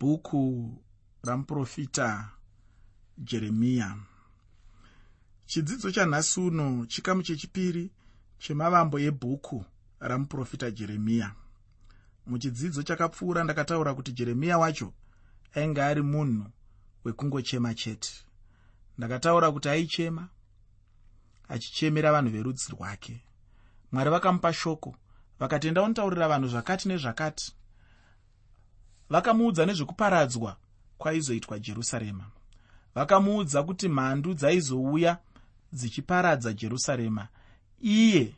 bhuku ramuprofita jeremiya chidzidzo chanhasi uno chikamu chechipiri chemavambo ebhuku ramuprofita jeremiya muchidzidzo chakapfuura ndakataura kuti jeremiya wacho ainge ari munhu wekungochema chete. Ndakataura kuti aichema achichemera vanhu verudzi rwake. Mwari vakamupa shoko vakati enda unotaurira vanhu zvakati nezvakati vakamuudza nezvekuparadzwa kwaizoitwa jerusarema. Vakamuudza kuti mhandu dzaizouya dzichiparadza jerusarema. Iye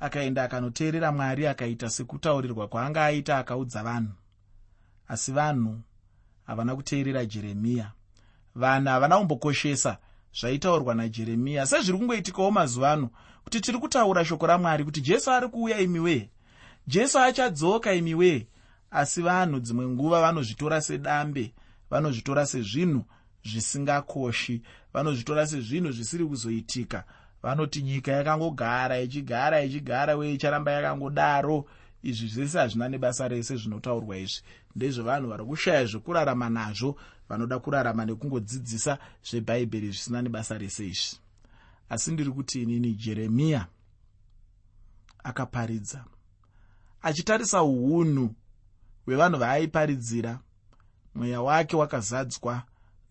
akaenda akanoteerera mwari akaita sekutaurirwa kwaanga aita akaudza vanhu. Asi vanhu havana kuteerera jeremiya. Vanhu havana kumbokoshesa zvaitaurwa najeremiya. Sezviri kungoitikawo mazuva ano kuti tiri kutaura shoko ramwari kuti jesu ari kuuya imiwee jesu achadzoka imiwee asi vanhu dzimwe nguva vanozvitora sedambe vanozvitora sezvinhu zvisingakoshi vanozvitora sezvinhu zvisiri kuzoitika. Vanoti nyika yakangogara ichigara ichigara uye icharamba yakangodaro. Izvi zvese hazvina nebasa rese zvinotaurwa izvi. Ndezvevanhu vari kushaya zvekurarama nazvo vanoda kurarama nekungodzidzisa zvebhaibheri zvisina nebasa rese izvi. Asi ndiri kuti inini jeremiya akaparidza achitarisa uunhu hwevanhu vaaiparidzira mweya wake wakazadzwa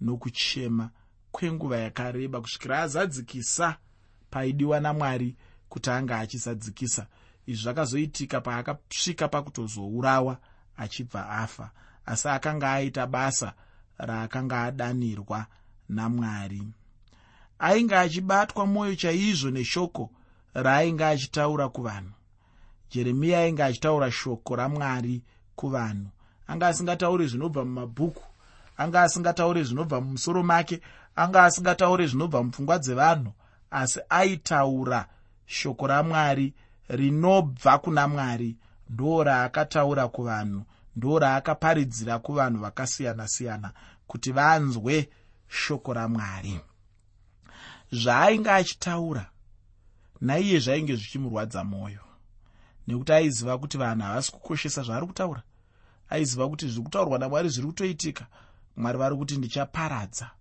nokuchema kwenguva yakareba kusvikira azadzikisa paidiwa namwari kuti anga achizadzikisa. Izvi zvakazoitika paakasvika pakutozourawa achibva afa asi akanga aita basa raakanga adanirwa namwari. Ainge achibatwa mwoyo chaizvo neshoko raainge achitaura kuvanhu. Jeremiya ainge achitaura shoko ramwari kuvanhu. Anga asingatauri zvinobva mumabhuku anga asingatauri zvinobva mumusoro make anga asingatauri zvinobva mupfungwa dzevanhu asi aitaura shoko ramwari rinobva kuna mwari ndo raakataura kuvanhu ndo raakaparidzira kuvanhu vakasiyana-siyana kuti vanzwe shoko ramwari. Zvaainge achitaura naiye zvainge zvichimurwadza mwoyo nekuti aiziva kuti vanhu havasi kukoshesa zvaari kutaura. Aiziva kuti zviri kutaurwa namwari zviri kutoitika mwari vari kuti ndichaparadza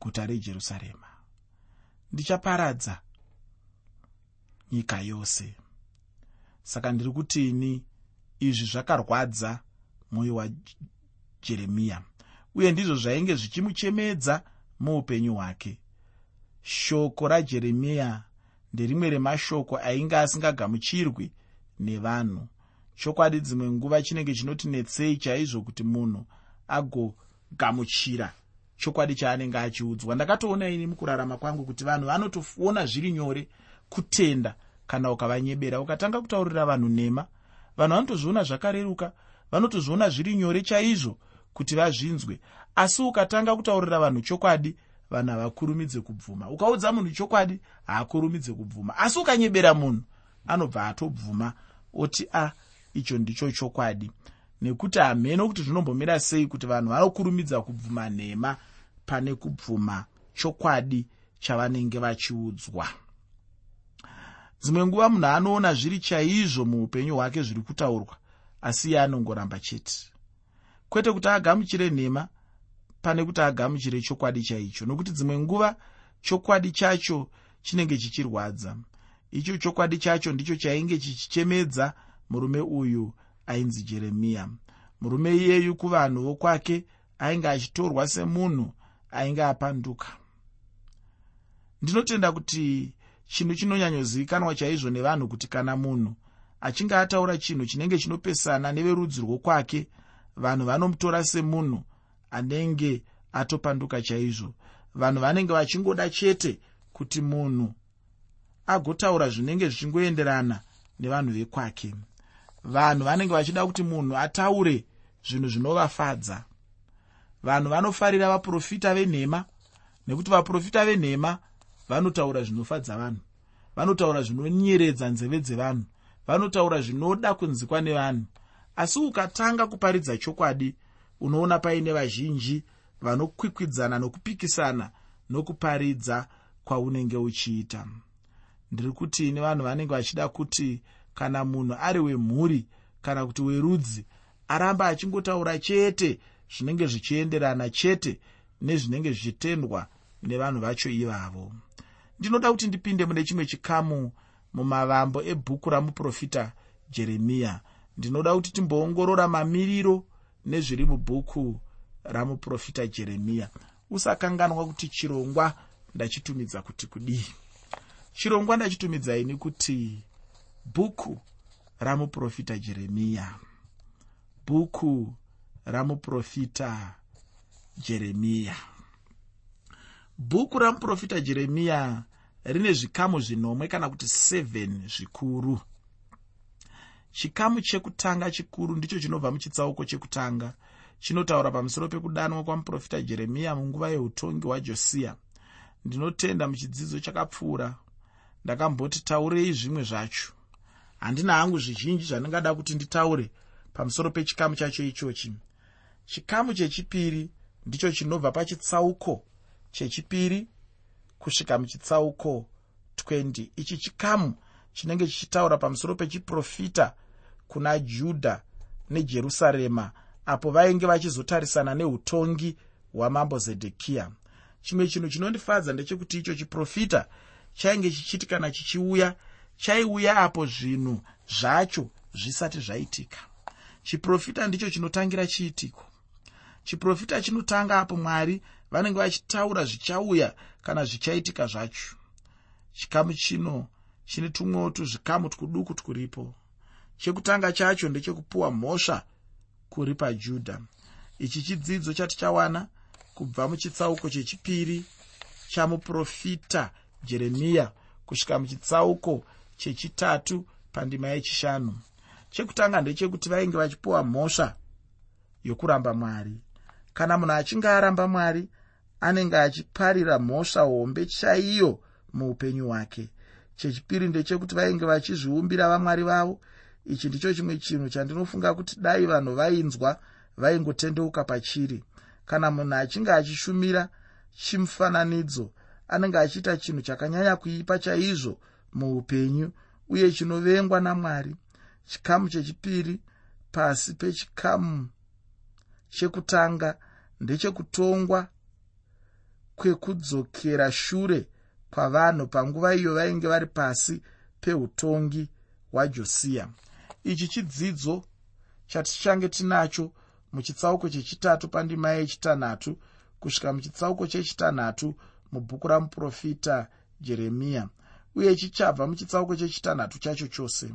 guta rejerusarema. Ndichaparadza nyika yose. Saka ndiri kuti ini izvi zvakarwadza mwoyo wajeremiya uye ndizvo zvainge zvichimuchemedza muupenyu hwake. Shoko rajeremiya nderimwe remashoko ainge asingagamuchirwi nevanhu. Chokwadi dzimwe nguva chinenge chinoti netsei chaizvo kuti munhu agogamuchira chokwadi chaanenge achiudzwa. Ndakatoona ini mukurarama kwangu kuti vanhu vanotoona zviri nyore kutenda kana ukavanyebera ukatanga kutaurira vanhu nhema. Vanhu vanotozviona zvakareruka vanotozviona zviri nyore chaizvo kuti vazvinzwe. Asi ukatanga kutaurira vanhu chokwadi vanhu havakurumidze kubvuma. Ukaudza munhu chokwadi haakurumidze kubvuma. Asi ukanyebera munhu anobva atobvuma oti a ah, icho ndicho chokwadi. Nekuti hameno kuti zvinombomira sei kuti vanhu vanokurumidza kubvuma nhema pane kubvuma chokwadi chavanenge vachiudzwa. Dzimwe nguva munhu anoona zviri chaizvo muupenyu hwake zviri kutaurwa asi iye anongoramba chete. Kwete kuti agamuchire nhema pane kuti agamuchire chokwadi chaicho nokuti dzimwe nguva chokwadi chacho chinenge chichirwadza. Icho chokwadi chacho ndicho chainge chichichemedza murume uyu ainzi jeremiya murume iyeyu kuvanhu vokwake ainge achitorwa semunhu ainge apanduka. Ndinotenda kuti chinhu chinonyanyozivikanwa chaizvo nevanhu kuti kana munhu achinge ataura chinhu chinenge chinopesana neverudzi rwokwake vanhu vanomutora semunhu anenge atopanduka chaizvo. Vanhu vanenge vachingoda chete kuti munhu agotaura zvinenge zvichingoenderana nevanhu vekwake. Vanhu vanenge vachida kuti munhu ataure zvinhu zvinovafadza. Vanhu vanofarira vaprofita venhema nekuti vaprofita venhema vanotaura zvinofadza vanhu. Vanotaura zvinonyeredza nzeve dzevanhu. Vanotaura zvinoda kunzikwa nevanhu asi ukatanga kuparidza chokwadi unoona paine vazhinji vanokwikwidzana nokupikisana nokuparidza kwaunenge uchiita. Ndiri kuti ini vanhu vanenge vachida kuti kana munhu ari wemhuri kana kuti werudzi aramba achingotaura chete zvinenge zvichienderana chete nezvinenge zvichitendwa nevanhu vacho ivavo. Ndinoda kuti ndipinde mune chimwe chikamu mumavambo ebhuku ramuprofita jeremiya ndinoda kuti timboongorora mamiriro nezviri mubhuku ramuprofita jeremiya usakanganwa kuti chirongwa ndachitumidza kuti kudii? Chirongwa ndachitumidzaini kuti bhuku ramuprofita jeremiya bhuku ramuprofita jeremiya bhuku ramuprofita jeremiya rine zvikamu zvinomwe kana kuti 7 zvikuru chikamu chekutanga chikuru ndicho chinobva muchitsauko chekutanga chinotaura pamusoro pekudanwa kwamuprofita jeremiya munguva yeutongi hwajosiya ndinotenda muchidzidzo chakapfuura. Ndakamboti taurei zvimwe zvacho. Handina hangu zvizhinji zvandingada kuti nditaure pamusoro pechikamu chacho ichochi. Chikamu chechipiri ndicho chinobva pachitsauko chechipiri kusvika muchitsauko 20 ichi chikamu chinenge chichitaura pamusoro pechiprofita kuna judha nejerusarema apo vainge vachizotarisana neutongi hwamambo zedhekiya chimwe chinhu chinondifadza ndechekuti icho chiprofita chainge chichiti kana chichiuya chaiuya apo zvinhu zvacho zvisati zvaitika. Chiprofita ndicho chinotangira chiitiko? Chiprofita chinotanga apo mwari vanenge vachitaura zvichauya kana zvichaitika zvacho. Chikamu chino chine tumwewo tuzvikamu twuduku twuripo chekutanga chacho ndechekupuwa mhosva kuri pajudha ichi chidzidzo chatichawana kubva muchitsauko chechipiri chamuprofita jeremiya kusvika muchitsauko chechitatu pandima yechishanu. Chekutanga ndechekuti vainge vachipuwa mhosva yokuramba mwari. Kana munhu achinge aramba mwari anenge achiparira mhosva hombe chaiyo muupenyu hwake. Chechipiri ndechekuti vainge vachizviumbira vamwari vavo ichi ndicho chimwe chinhu chandinofunga kuti dai vanhu vainzwa vaingotendeuka pachiri. Kana munhu achinge achishumira chimufananidzo anenge achiita chinhu chakanyanya kuipa chaizvo muupenyu uye chinovengwa namwari chikamu chechipiri pasi pechikamu chekutanga ndechekutongwa kwekudzokera shure kwavanhu panguva iyo vainge vari pasi peutongi hwajosiya ichi chidzidzo chatichange tinacho muchitsauko chechitatu pandima yechitanhatu kusvika muchitsauko chechitanhatu mubhuku ramuprofita jeremiya uye chichabva muchitsauko chechitanhatu chacho chose.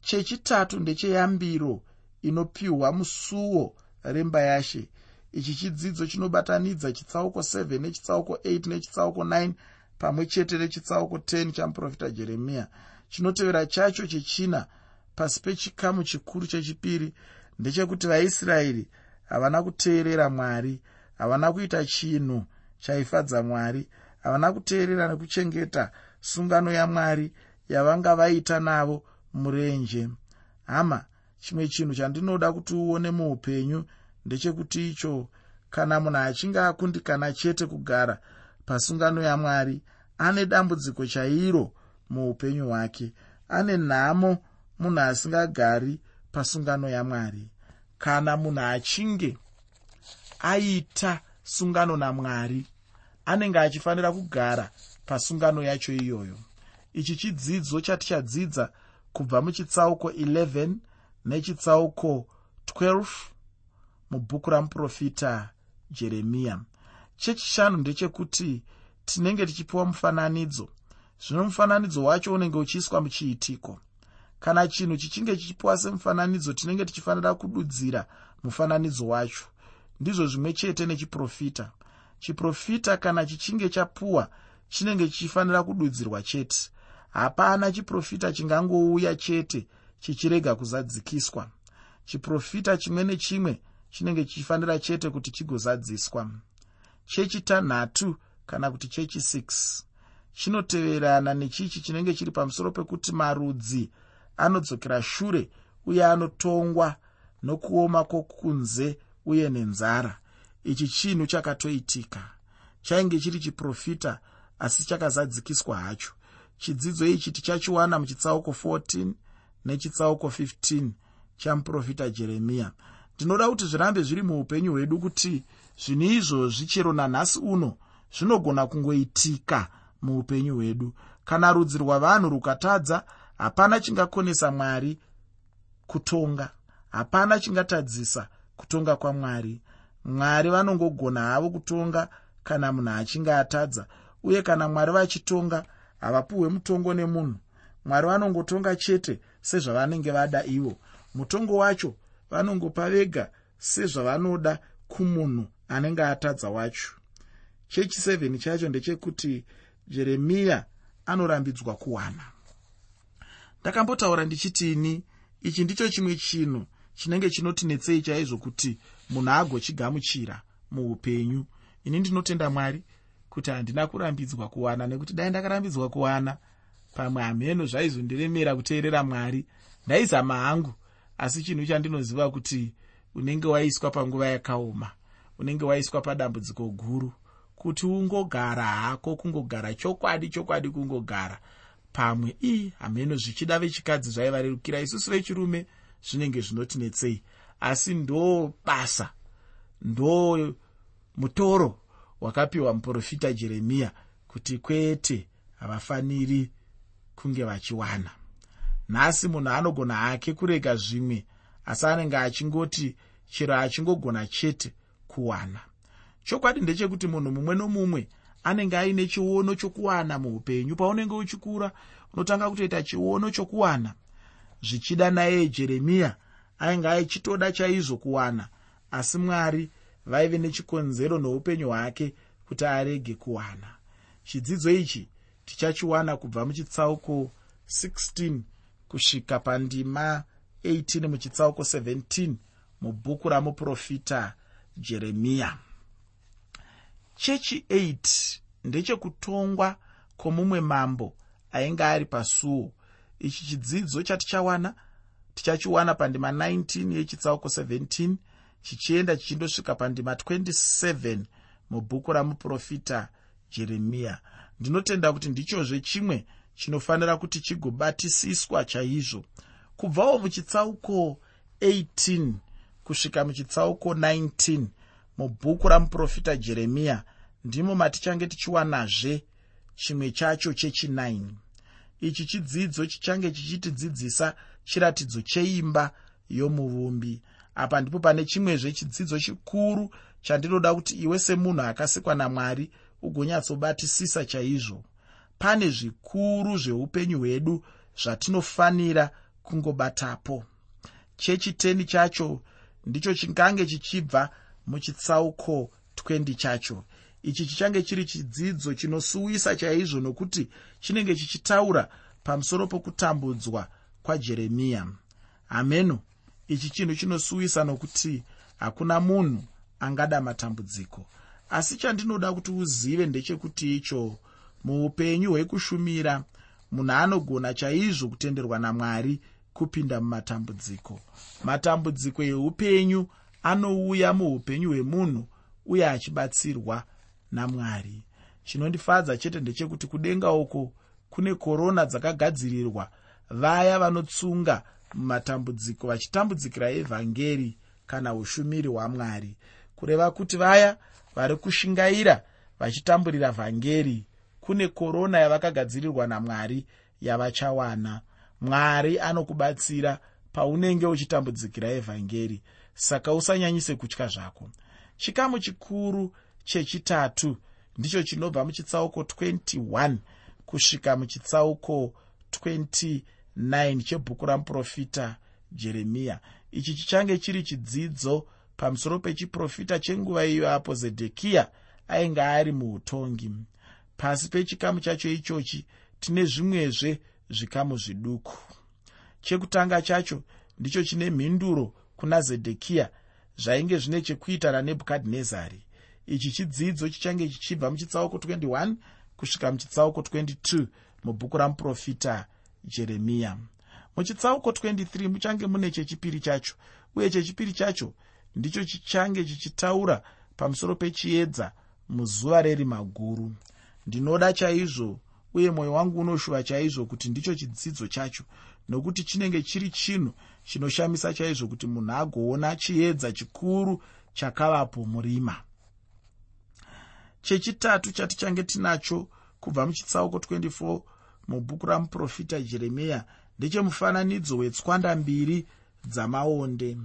Chechitatu ndecheyambiro inopiwa musuo remba yashe. Ichi chidzidzo chinobatanidza chitsauko 7 nechitsauko 8 nechitsauko 9 pamwe chete nechitsauko 10 chamuprofita jeremiya. Chinotevera chacho chechina pasi pechikamu chikuru chechipiri ndechekuti vaisraeri havana kuteerera mwari havana kuita chinhu chaifadza mwari havana kuteerera nekuchengeta sungano yamwari yavanga vaita navo murenje. Hama chimwe chinhu chandinoda kuti uone muupenyu ndechekuti icho kana munhu achinge akundikana chete kugara pasungano yamwari ane dambudziko chairo muupenyu hwake ane nhamo munhu asingagari pasungano yamwari. Kana munhu achinge aita sungano namwari anenge achifanira kugara pasungano yacho iyoyo. Ichi chidzidzo chatichadzidza kubva muchitsauko 11 nechitsauko 12 mubhuku ramuprofita jeremiya. Chechishanu ndechekuti tinenge tichipiwa mufananidzo. Zvino mufananidzo wacho unenge uchiiswa muchiitiko kana chinhu chichinge chichipiwa semufananidzo tinenge tichifanira kududzira mufananidzo wacho. Ndizvo zvimwe chete nechiprofita. Chiprofita kana chichinge chapuwa chinenge chichifanira kududzirwa chete. Hapana chiprofita chingangouya chete chichirega kuzadzikiswa. Chiprofita chimwe nechimwe chinenge chichifanira chete kuti chigozadziswa. Chechitanhatu kana kuti chechi6 chinoteverana nechichi chinenge chiri pamusoro pekuti marudzi anodzokera shure uye anotongwa nokuoma kwokunze uye nenzara. Ichi chinhu chakatoitika. Chainge chiri chiprofita asi chakazadzikiswa hacho. Chidzidzo ichi tichachiwana muchitsauko 14 nechitsauko 15 chamuprofita jeremiya ndinoda kuti zvirambe zviri muupenyu hwedu kuti zvinhu izvozvi chero nanhasi uno zvinogona kungoitika muupenyu hwedu. Kana rudzi rwavanhu rukatadza hapana chingakonesa mwari kutonga. Hapana chingatadzisa kutonga kwamwari. Mwari vanongogona havo kutonga kana munhu achinge atadza uye kana mwari vachitonga havapuhwe mutongo nemunhu. Mwari vanongotonga chete sezvavanenge vada ivo. Mutongo wacho vanongopa vega sezvavanoda kumunhu anenge atadza wacho. Chechi 7 chacho ndechekuti jeremiya anorambidzwa kuwana ndakambotaura ndichitini ichi ndicho chimwe chinhu chinenge chinotinetsei chaizvo kuti munhu agochigamuchira muupenyu. Ini ndinotenda mwari kuti handina kurambidzwa kuwana nekuti dai ndakarambidzwa kuwana pamwe hamheno zvaizondiremera kuteerera mwari. Ndaizama hangu asi chinhu chandinoziva kuti unenge waiswa panguva yakaoma unenge waiswa padambudziko guru kuti ungogara hako kungogara chokwadi chokwadi kungogara pamwe. Ii hamheno zvichida vechikadzi zvaivarerukira isusu vechirume zvinenge zvinotinetsei asi ndo basa ndo mutoro wakapiwa muprofita jeremiya kuti kwete havafaniri kunge vachiwana. Nhasi munhu anogona hake kurega zvimwe asi anenge achingoti chero achingogona chete kuwana. Chokwadi ndechekuti munhu mumwe nomumwe anenge aine chiono chokuwana muupenyu. Paunenge uchikura unotanga kutoita chiono chokuwana. Zvichida naye jeremiya ainge aichitoda chaizvo kuwana asi mwari vaive nechikonzero noupenyu hwake kuti arege kuwana. Chidzidzo ichi tichachiwana kubva muchitsauko 16 kusvika pandima 18 muchitsauko 17 mubhuku ramuprofita jeremiya chechi 8 ndechekutongwa kwomumwe mambo ainge ari pasuo. Ichi chidzidzo chatichawana tichachiwana pandima 19 yechitsauko 17 chichienda chichindosvika pandima 27 mubhuku ramuprofita jeremiya ndinotenda kuti ndichozve chimwe chinofanira kuti chigobatisiswa chaizvo. Kubvawo muchitsauko 18 kusvika muchitsauko 19 mubhuku ramuprofita jeremiya ndimo matichange tichiwanazve chimwe chacho chechi9 ichi chidzidzo chichange chichitidzidzisa chiratidzo cheimba yomuvumbi. Apa ndipo pane chimwezve chidzidzo chikuru chandinoda kuti iwe semunhu akasikwa namwari ugonyatsobatisisa chaizvo. Pane zvikuru zveupenyu hwedu zvatinofanira kungobatapo. Chechi 10 chacho ndicho chingange chichibva muchitsauko 20 chacho ichi chichange chiri chidzidzo chinosuwisa chaizvo nokuti chinenge chichitaura pamusoro pokutambudzwa kwajeremiya. Hameno ichi chinhu chinosuwisa nokuti hakuna munhu angada matambudziko. Asi chandinoda kuti uzive ndechekuti icho muupenyu hwekushumira munhu anogona chaizvo kutenderwa namwari kupinda mumatambudziko. Matambudziko eupenyu anouya muupenyu hwemunhu uye achibatsirwa namwari. Chinondifadza chete ndechekuti kudenga uko kune korona dzakagadzirirwa. Vaya vanotsunga mumatambudziko vachitambudzikira evhangeri kana ushumiri hwamwari. Kureva kuti vaya vari kushingaira vachitamburira vhangeri kune korona yavakagadzirirwa namwari yavachawana. Mwari anokubatsira paunenge uchitambudzikira evhangeri saka usanyanyise kutya zvako. Chikamu chikuru chechitatu. Ndicho chinobva muchitsauko 21 kusvika muchitsauko 29 chebhuku ramuprofita jeremiya. Ichi chichange chiri chidzidzo pamusoro pechiprofita chenguva iyo apo zedhekiya ainge ari muutongi. Pasi pechikamu chacho ichochi tine zvimwezve zvikamu zviduku. Chekutanga chacho ndicho chine mhinduro kuna zedhekiya zvainge zvine chekuita nanebhukadhinezari ichi chidzidzo chichange chichibva muchitsauko 21 kusvika muchitsauko 22 mubhuku ramuprofita jeremiya muchitsauko 23 muchange mune chechipiri chacho uye chechipiri chacho ndicho chichange chichitaura pamusoro pechiedza muzuva rerima guru ndinoda chaizvo uye mwoyo wangu unoshuva chaizvo kuti ndicho chidzidzo chacho nokuti chinenge chiri chinhu chinoshamisa chaizvo kuti munhu agoona chiedza chikuru chakavapo murima chechitatu chatichange tinacho kubva muchitsauko 24 mubhuku ramuprofita jeremiya ndechemufananidzo wetswanda mbiri dzamaonde.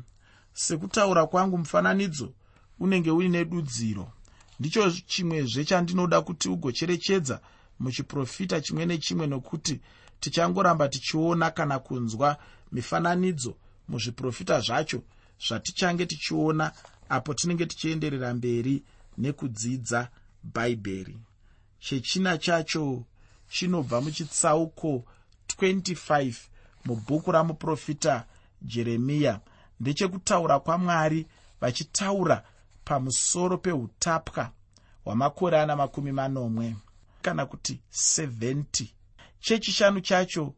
Sekutaura kwangu mufananidzo unenge uine dudziro. Ndicho chimwezve chandinoda kuti ugocherechedza muchiprofita chimwe nechimwe nokuti tichangoramba tichiona kana kunzwa mifananidzo muzviprofita zvacho zvatichange tichiona apo tinenge tichienderera mberi nekudzidza bhaibheri chechina chacho chinobva muchitsauko 25 mubhuku ramuprofita jeremiya ndechekutaura kwamwari vachitaura pamusoro peutapwa hwamakore ana makumi manomwe kana kuti 70 chechishanu chacho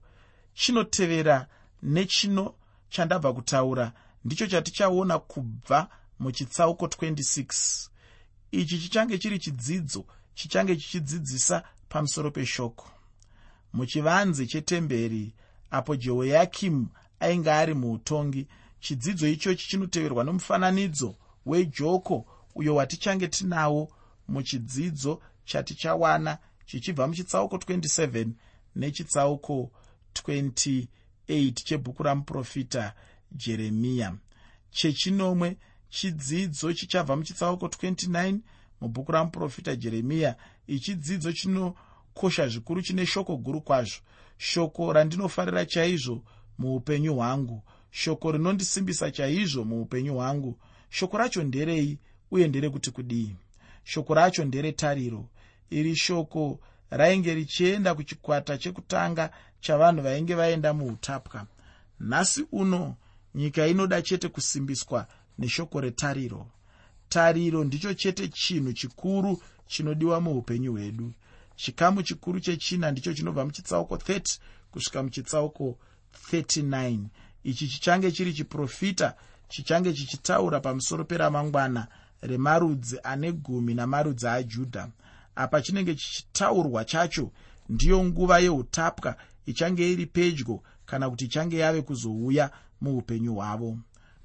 chinotevera nechino chandabva kutaura ndicho chatichaona kubva muchitsauko 26 ichi chichange chiri chidzidzo chichange chichidzidzisa pamusoro peshoko. Muchivanze chetemberi apo jehoyakimu ainge ari muutongi chidzidzo ichochi chinoteverwa nomufananidzo wejoko uyo watichange tinawo muchidzidzo chatichawana chichibva muchitsauko 27 nechitsauko 28 chebhuku ramuprofita jeremiya. Chechinomwe chidzidzo chichabva muchitsauko 29 mubhuku ramuprofita jeremiya ichidzidzo chinokosha zvikuru chine shoko guru kwazvo. Shoko randinofarira chaizvo muupenyu hwangu. Shoko rinondisimbisa chaizvo muupenyu hwangu. Shoko racho nderei uye nderekuti kudii? Shoko racho nderetariro iri shoko rainge richienda kuchikwata chekutanga chavanhu vainge vaenda muutapwa. Nhasi uno nyika inoda chete kusimbiswa neshoko retariro. Tariro ndicho chete chinhu chikuru chinodiwa muupenyu hwedu. Chikamu chikuru chechina ndicho chinobva muchitsauko 30 kusvika muchitsauko 39 ichi chichange chiri chiprofita chichange chichitaura pamusoro peramangwana remarudzi ane gumi namarudzi ajudha. Apa chinenge chichitaurwa chacho ndiyo nguva yeutapwa ichange iri pedyo kana kuti ichange yave kuzouya muupenyu hwavo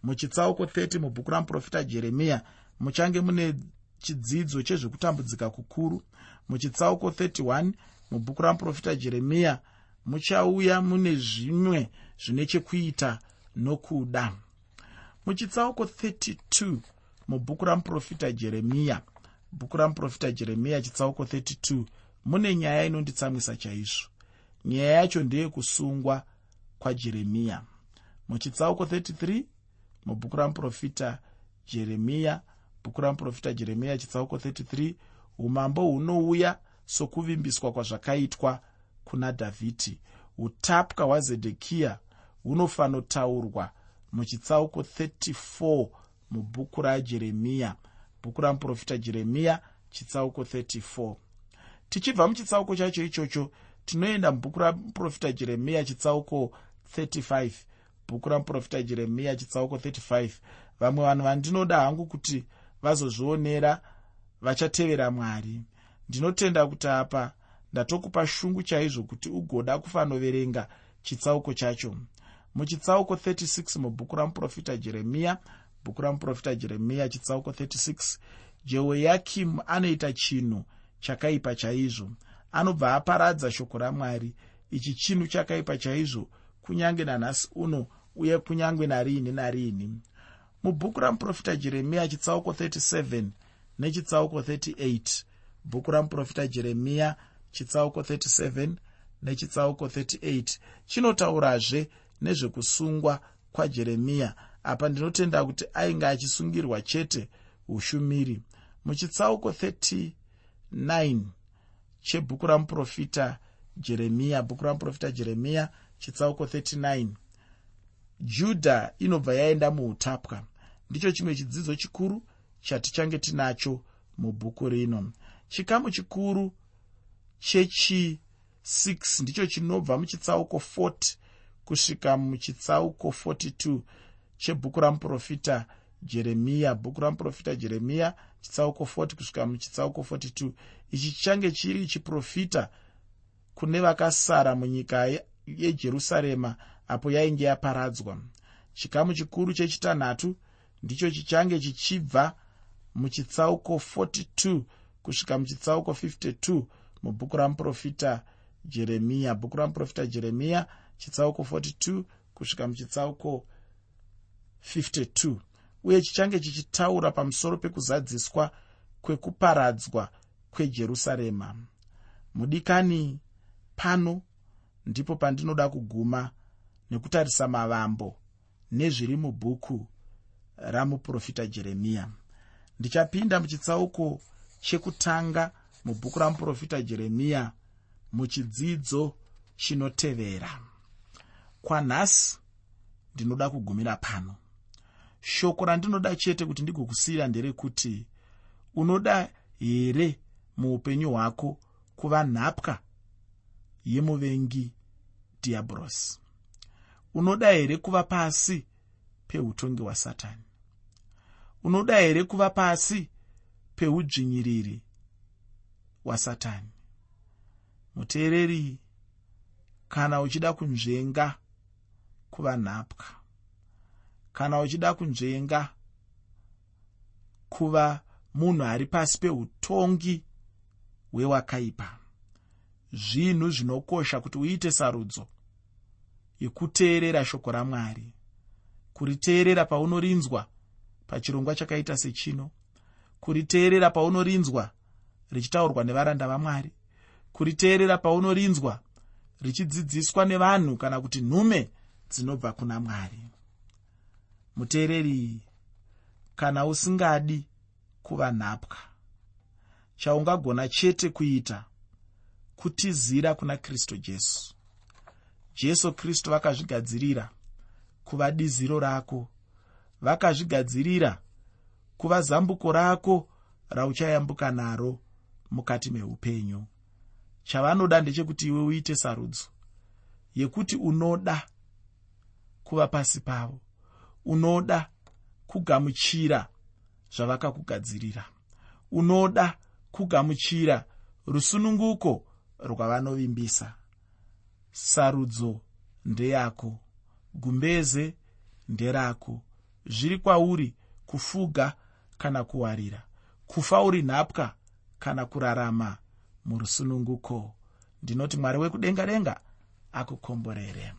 muchitsauko 30 mubhuku ramuprofita jeremiya muchange mune chidzidzo chezvekutambudzika kukuru. Muchitsauko 31 mubhuku ramuprofita jeremiya muchauya mune zvimwe zvine chekuita nokuda. Muchitsauko 32 mubhuku ramuprofita jeremiya bhuku ramuprofita jeremiya chitsauko 32 mune nyaya inonditsamwisa chaizvo. Nyaya yacho ndeyekusungwa kwajeremiya muchitsauko 33 mubhuku ramuprofita jeremiya bhuku ramuprofita jeremiya chitsauko 33 umambo hunouya sokuvimbiswa kwazvakaitwa kuna dhavhidhi utapwa hwazedhekiya hunofanotaurwa muchitsauko 34 mubhuku rajeremiya bhuku ramuprofita jeremiya chitsauko 34 tichibva muchitsauko chacho ichocho tinoenda mubhuku ramuprofita jeremiya chitsauko 35 bhuku ramuprofita jeremiya chitsauko 35 vamwe vanhu vandinoda hangu kuti vazozvionera vachatevera mwari. Ndinotenda kuti apa ndatokupa shungu chaizvo kuti ugoda kufanoverenga chitsauko chacho. Muchitsauko 36 mubhuku ramuprofita jeremiya bhuku ramuprofita jeremiya chitsauko 36 jehoyakimu anoita chinhu chakaipa chaizvo. Anobva aparadza shoko ramwari. Ichi chinhu chakaipa chaizvo kunyange nanhasi uno uye kunyange nariini nariini mubhuku ramuprofita jeremiya chitsauko 37 nechitsauko 38 bhuku ramuprofita jeremiya chitsauko 37 nechitsauko 38 chinotaurazve nezvekusungwa kwajeremiya apa ndinotenda kuti ainge achisungirwa chete ushumiri. Muchitsauko 39 chebhuku ramuprofita jeremiya bhuku ramuprofita jeremiya chitsauko 39 judha inobva yaenda muutapwa. Ndicho chimwe chidzidzo chikuru chatichange tinacho mubhuku rino. Chikamu chikuru chechi6 ndicho chinobva muchitsauko 40 kusvika muchitsauko 42 chebhuku ramuprofita jeremiya bhuku ramuprofita jeremiya chitsauko 40 kusvika muchitsauko 42 ichi chichange chiri chiprofita kune vakasara munyika yejerusarema apo yainge yaparadzwa. Chikamu chikuru chechitanhatu ndicho chichange chichibva muchitsauko 42 kusvika muchitsauko 52 mubhuku ramuprofita jeremiya bhuku ramuprofita jeremiya chitsauko 42 kusvika muchitsauko 52 uye chichange chichitaura pamusoro pekuzadziswa kwekuparadzwa kwejerusarema. Mudikani pano ndipo pandinoda kuguma nekutarisa mavambo nezviri mubhuku ramuprofita jeremiya ndichapinda muchitsauko chekutanga mubhuku ramuprofita jeremiya muchidzidzo chinotevera. Kwanhasi ndinoda kugumira pano. Shoko randinoda chete kuti ndigokusiyira nderekuti unoda here muupenyu hwako kuva nhapwa yemuvengi dhiabhurosi unoda here kuva pasi peutongi hwasatani? Unoda here kuva pasi peudzvinyiriri hwasatani? Muteereri kana uchida kunzvenga kuva nhapwa kana uchida kunzvenga kuva munhu ari pasi peutongi hwewakaipa zvinhu zvinokosha kuti uite sarudzo yekuteerera shoko ramwari kuriteerera paunorinzwa pachirongwa chakaita sechino kuriteerera paunorinzwa richitaurwa nevaranda vamwari kuriteerera paunorinzwa richidzidziswa nevanhu kana kuti nhume dzinobva kuna mwari. Muteereri kana usingadi kuva nhapwa chaungagona chete kuita kutizira kuna kristu jesu jesu kristu vakazvigadzirira kuva diziro rako. Vakazvigadzirira kuva zambuko rako rauchayambuka naro mukati meupenyu. Chavanoda ndechekuti iwe uite sarudzo yekuti unoda kuva pasi pavo unoda kugamuchira zvavakakugadzirira unoda kugamuchira rusununguko rwavanovimbisa sarudzo ndeyako gumbeze nderako. Zviri kwauri kufuga kana kuwarira kufa uri nhapwa kana kurarama murusununguko. Ndinoti mwari wekudenga denga akukomborere